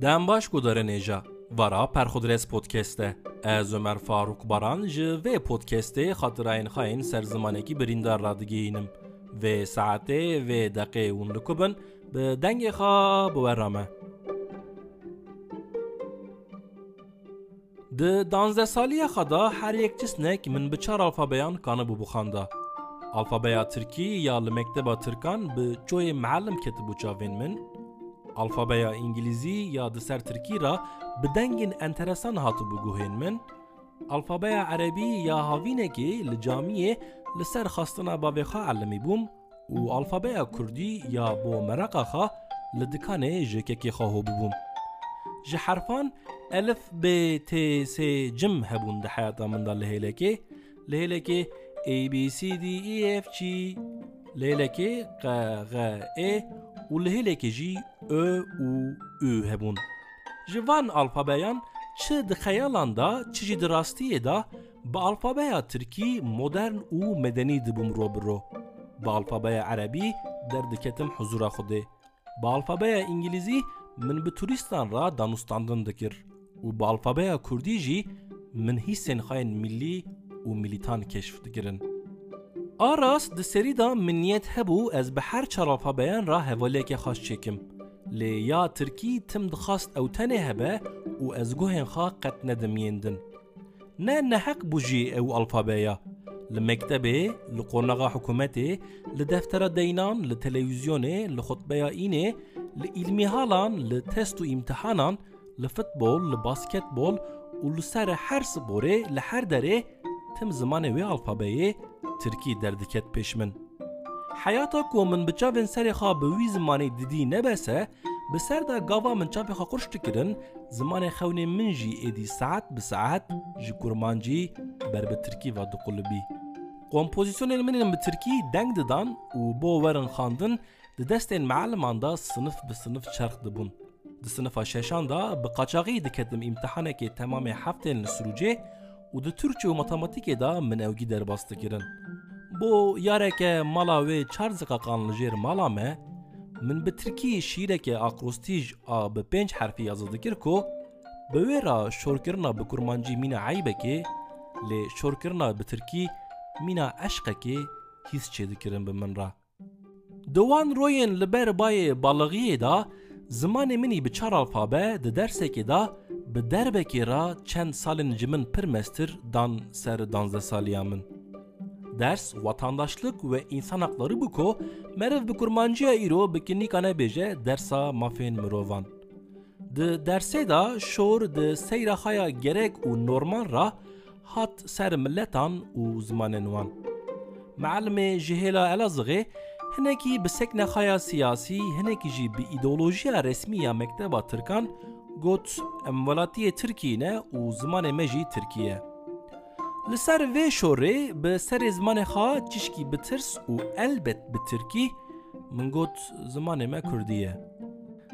Ден башку даре нежа. Вара перхудрес подкесте. Ez Ömer Faruk Baran ji vê podcastê xatirayên xayên serzimanekî birîndar radigihînim. Vê saetê vê deqê hûn dikubin bi dengê xwe biwera me. Di danzdesaliya xwe da her yek cisnek min bi çar alfabeyan kanı bû bixanda. Alfabeya Tirkî ya li mekteba Tirkan bi çoyê mealim ketibû çavên min, معلم کتبو چاوین من الفابیا انگلیزی یا دسر ترکی را به دنگین انترسان هاتو بگوهین من الفابیا عربی یا هاوینکی لجامیه لسر خواستنا باویخا علمی بوم و الفابیا کردی یا بو مرقا خا لدکانه جککی خواهو ببوم ji herfan elif b t s cim hebûn di heyata min da li hêlekê li hêlekê a b c d e f g li hêlekê q g e û li hêlekê jî ö û ü hebûn. Ji van alfabeyan çi di xeyalan da çi jî di rastiyê da bi alfabeya Tirkî modern û medenî dibû mirov biro. Bi alfabeya erebî derdiketim huzura xudê. Bi alfabeya İngilîzî min bi turistan ra danûstandin dikir û bi alfabeya Kurdî jî min hîsên xayên millî û milîtan keşf. آه، آراس دسریدا منیت هبو از به هر چراپا بیان را هوله که خواست چکم. لی یا ترکی تم دخواست أو تنه هبه و از گوهن خواه قط ندمیندن. نه نحق بوجی أو الفابايا المكتبة لقرنغا حكومتي لدفتر دينان لتلفزيوني لخطبه إيني لإلمي هالان لتست امتحانان لفتبول لباسكتبول ولسر حرس سبوري لحر دره تم زمان وی الفابه ترکی دردکت پیش من حیاتا کو من بچاوین سری خواه به وی زمانی دیدی نبسه به سر دا گاوا من چاپی خواه قرشت کرن زمان خونه من جی ایدی ساعت به ساعت جی کرمان جی بر به ترکی و دقلبی Kompozisyonên min bi Tirkî deng didan û bo werin xandin di destên meeleman da sinif bi sinif çerx dibûn. Di sinifa şeşan da bi qaçaxî diketim îmtihanekê temamê heftên li Sirûcê u di Türkçe û matematîkê de min ewgî derbastikirin. Bo yareke mala wê çar ziqaqan li jêr mala me, min bi tirkî şîreke akrostîj a bi pênc herfî yazı dikir ku, bi wê ra şorkirina bi kurmancî mîna eybekê lê şorkirina bi tirkî mîna eşqekê hîs çêdikirin bi min ra. Di wan royên li ber bayê balığiyê da zimanê minî bi çar alfabe di dersekê da Bi derbekê ra çend salên ji min pir meztir dan ser danze saliya min. Ders vatandaşlık ve insan hakları bu ko merev bi kurmancıya îro bi kinîkane bêje dersa mafên mirovan. Di dersê da şor di seyra gerek û normal ra hat ser milletan û zimanên wan. Mealmê ji hêla Elazığê hinekî bi seknexaya siyasî hinekî jî bi îdeolojiya resmî ya mekteba Tirkan got em welatiyê e Tirkî ne û zimanê me jî Tirkî ye. Li ser vê şorê bi serê zimanê elbet bi Tirkî min got zimanê me Kurdî ye.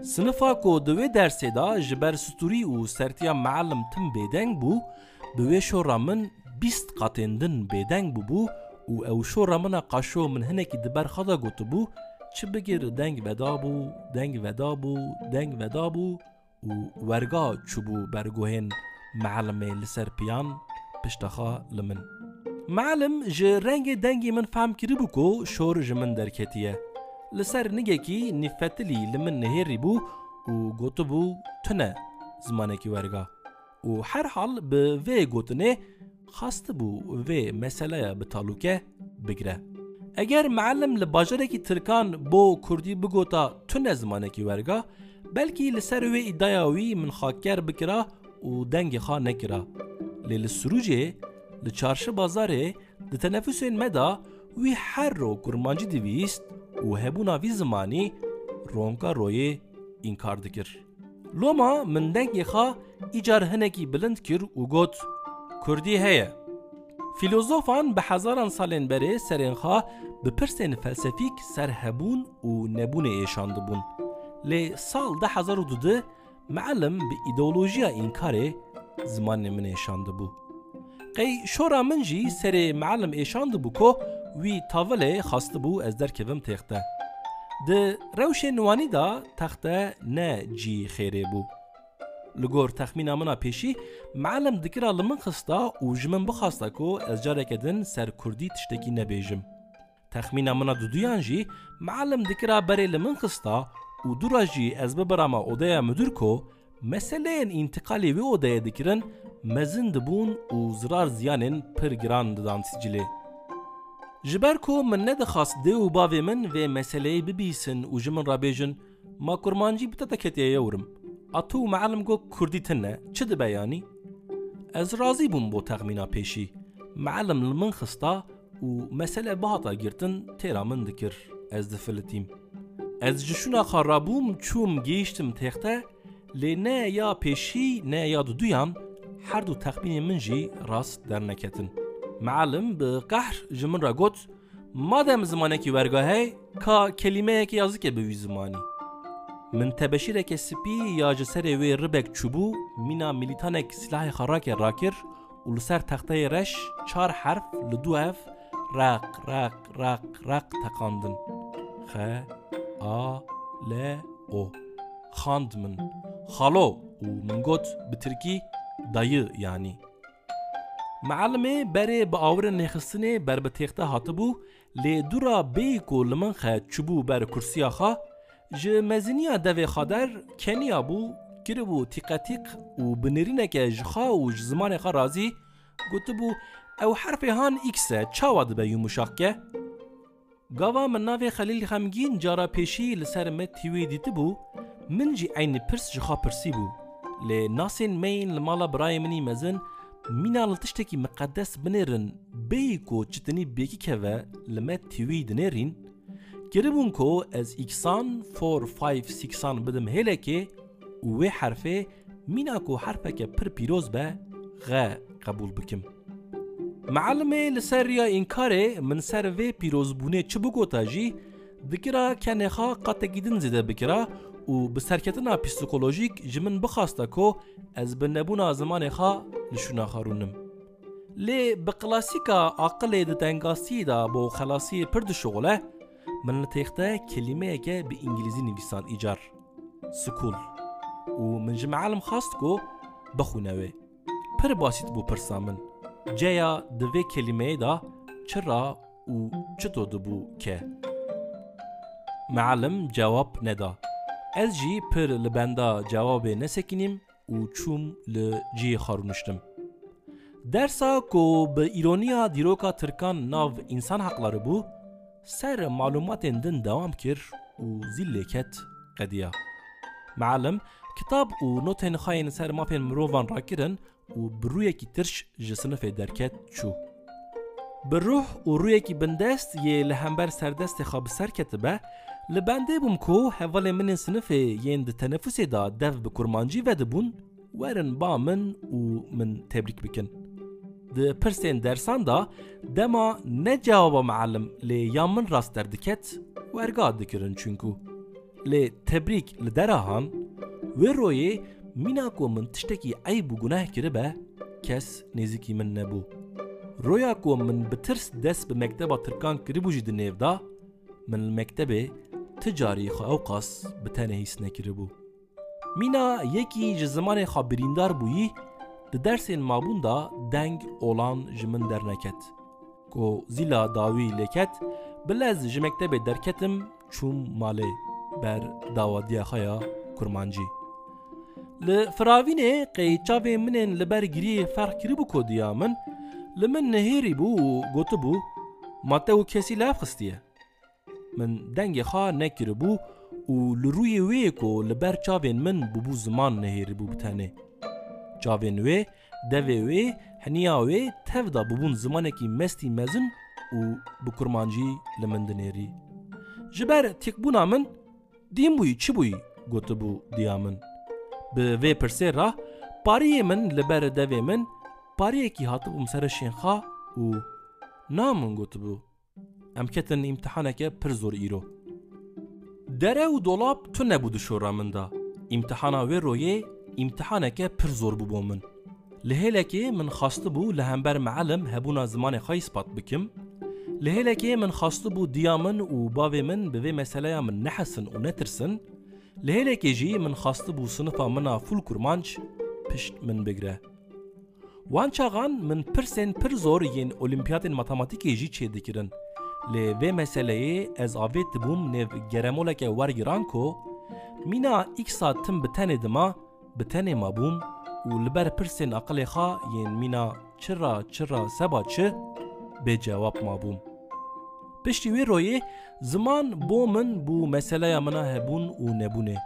Sinifa ku di wê dersê da ji ber stûrî û sertiya meelim tim bêdeng bû, bi wê şora min bîst qatên din bêdeng bûbû û ew şora mina qaşo min hinekî di ber xeda gotibû, çi bigir deng vedabû, deng vedabû, deng vedabû, و وەرگا چوبوو بەرگوهێن معلمێ لەسەر پیان پشتەخە لە من. معلم ji rengê dengê min fehm kiribû ku şor ji min derketiye. Li ser nigekî nîfetilî li min nihêrî bû û gotibû tune zimanekî werga. û her hal bi vê gotinê xastibû vê meseleya bi talûke bigire. Eger meellim li bajarekî Tirkan bo Kurdî bigota tune zimanekî werga, کی ورگا بلکی لسر وی ادایاوی من خاکر بکرا و دنگ خوا نکرا لیل سروجه لچارش بازاره د تنفسین مدا وی هر رو کرمانجی دویست و هبونا وی زمانی رونکا روی انکار دکر لوما من دنگ خوا ایجار هنکی بلند کر و گوت کردی هیه فیلوزوفان به هزاران سالین بره سرینخوا به پرسین فلسفیک سرهبون و نبون ایشانده بون لی سال ده هزار و دوده معلم به ایدولوژیا اینکاره زمان من ایشانده بو قی شورا من جی سر معلم ایشانده بو که وی تاوله خواسته بو از در کبم تخته د روش نوانی دا تخته نه جی خیره بو li gor texmîna min a pêşî melim dikira li min xista û ji min bixasta ku ez careke din ser Kurdî tiştekî nebêjim. Texmîna min a duduyan jî û dura jî ez bibirama odeya müdür ku meseleyên întiqalê wê odeye dikirin mezin dibûn û zirar ziyanên pir giran didan sicilê. Ji ber ku min nedixwast dê û bavê min vê meseleyê bibîsin û ji min rabêjin ma kurmancî bi te teketiye yewrim. A tu melim got Kurdî tin ne çi dibe yanî? Ez razî bûm bo texmîna pêşî. Melim li min xista û mesele bihata girtin têra min. Ez ji şuna xwe rabûm çûm gêiştim texte ne ya pêşî ne ya duduyan her du texmînê min rast derneketin. Melim bi qehr ji min re got madem zimanekî wergahey ka kelimeyekê yazike bi wî zimanî. Min tebeşîreke spî ya ji serê wê ribek çûbû mîna milîtanek silahê xerake rakir û li ser texteyê reş çar herf li du ev req req req req teqandin. Xe o xand min xalo û min got bi tirkî dayı yanî. Meelimê berê bi awirin nêxistinê ber bi têxte hatibû lê dura bê ku li min xe çûbû ber kursiya xwe ji meziniya devê xader keniya bû kiribû tîqetîq û bi nêrîneke ji xwe û ji zimanê xwe razî gotibû ew herfê han x e çawa dibe yumuşakke? Gava min navê Xelîl xemgîn cara pêşî li ser me tîwê dîtibû min jî eynî pirs ji xwe pirsî bû lê nasên meyên li mala birayê minî mezin mîna li tiştekî miqedes binêrin bêyî ku çitinî bêkî keve li me tîwî dinêrîn kiribûn ku ez îksan 4 5 6 bidim hêlekê û wê herfê mîna ku herfeke pir pîroz be xe qebûl bikim. معلمه لسر یا اینکاره من سر وی پیروزبونه چه بگوتا جی؟ دکرا کنخا قطع گیدن زده بکرا و به سرکتنا پسیکولوژیک جمن بخواسته که از به نبونا زمان خا لشونا خارونم. لی به کلاسیکا عقل د تنگاسی دا بو خلاصی پر شغله من تیخته کلمه که به انگلیزی نویسان ایجار. سکول. و من جمعالم خواست که بخونوه پر باسیت بو پرسامن wê. Pir basît bû pirsa min. Ceya di vê kelimeyê da çira û çito dibû ke. Meelim cewab neda. Ez jî pir li benda cewabê nesekînim û çûm li ciyê xarûniştim. Dersa ku bi îroniya dîroka Tirkan nav însan heqlarî bû, ser malumatên din dewam kir û zîl lêket qediya. Meelim kitab û notên xayên ser mafên mirovan rakirin و بڕوویەکی ترش ژە سنفێ دەرکەت چوو. بڕوح و ڕوویەکی بندەست یێ لە هەمبەر سەردەستی خەبسەر کەتبە لە بەندێ بووم کۆ هەڤڵێ منێ سنفێ یەن تەنەفوسێدا دەف بە کورمانجی بەدەبوون وەرن با من و من تبریک بکن. Di pirsên dersan da dema ne cevaba mealim lê ya min rast derdiket werga dikirin çunku. Lê tebrik li derahan, wê royê guneh kiribe, kes nêzîkî min nebû. Roya ku min bi tirs dest bi mekteba Tirkan kiribû jî di nêv da, min li mektebê ti carî xwe ew qas bi tenê hîs nekiribû. Mîna yekî ji zimanê birîndar bûyî, di dersên mabûn da deng olan ji min derneket. Ku zîla dawî lêket, bi lez ji mektebê derketim çûm malê ber dawadiya xwe ya kurmancî. Li firavînê qeyçavê minên li ber giriyê ferq kiribû kodiya min, li min nehêrî bû û gotibû ma te û kesî lav xistiye. Min dengê xwe nekiribû û li rûyê wê ku li ber çavên min bûbû ziman nehêrî bû bi tenê. Çavên wê, devê wê, heniya wê tev da bûbûn zimanekî mestî mezin û bi kurmancî li min dinêrî. Ji ber têkbûna min, dîm Bi vê pirsê ra pariyê min li ber devê min pariyekî hatibûm ser şên xwe û na min gotibû. Em ketin îmtihaneke pir zor îro. Dere û dolap tu nebû di şora min da. İmtihana wê royê îmtihaneke pir zor bû min. Li hêlekê min xastibû li hember meelim hebûna zimanê xwe ispat bikim, Li hêlekê min xastibû diya min û bavê min bi vê meseleya min nehesin û netirsin, لهلێکێ jî min xastı bû sinifa mina fûl kurmanc pişt min bigire. Wan çaxan min pirsên pir zor yên olimpiyatên matematîkê jî çê dikirin. Lê vê meseleyê ez avê dibûm nêv geremoleke wergiran ku mîna îksa tim bi tenê dima bi tenê mabûm û li ber pirsên aqilê xwe yên mîna çira çira seba çi bê cewab mabûm. Piştî wê royê ziman bo min bû meseleya mina hebûn û nebûnê.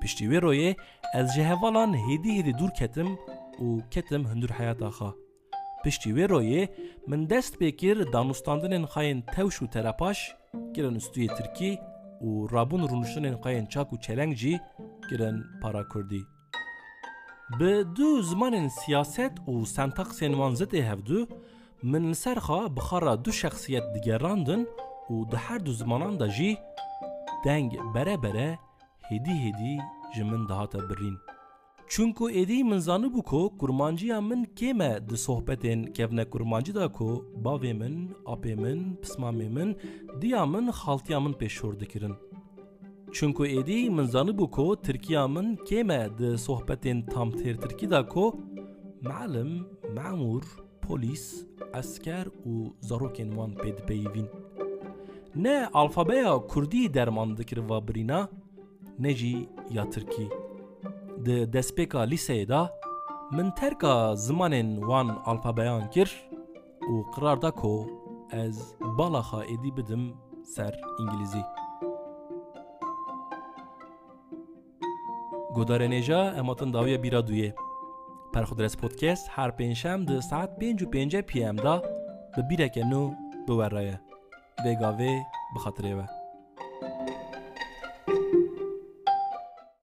Piştî wê royê ez ji hevalan hêdî hêdî dûr ketim û ketim hundur heyata xwe. Piştî wê royê min dest pê kir danûstandinên xayên tewş û terapaş kirin ûstuyê Tirkî û rabûn rûniştinên xayên çak û çeleng jî kirin para Kurdî. Bi du zimanên siyaset û sentaksên wan zitê min li ser xwe bi xara du şexsiyet digerandin û di her du zimanan da jî deng bere bere hêdî hêdî ji min dihate birîn. Çunku êdî min zanibû ku kurmanciya min kême di sohbetên kevne kurmancî da ku bavê min, apê min, pismamê min, diya min xaltiya min pêşor dikirin. Çunku êdî min zanibû ku Tirkiya min kême di sohbetên tamtêr Tirkî da ku melim, memûr, polis, esker û zarokên wan pê dipeyivîn. Ne alfabeya Kurdî derman dikiriva birîna, ne jî ya Tirkî. Di destpêka lîseyê da min terka zimanên wan alfabeyan kir û qirar da ku ez bala xwe êdî bidim ser îngilîzî. Godarênêja em hatin dawiya bîra duyê. پرخودرس پودکست هر پنجم ده ساعت پنج و پنجه پی ام دا به بیرک نو به به گاوه بخاطره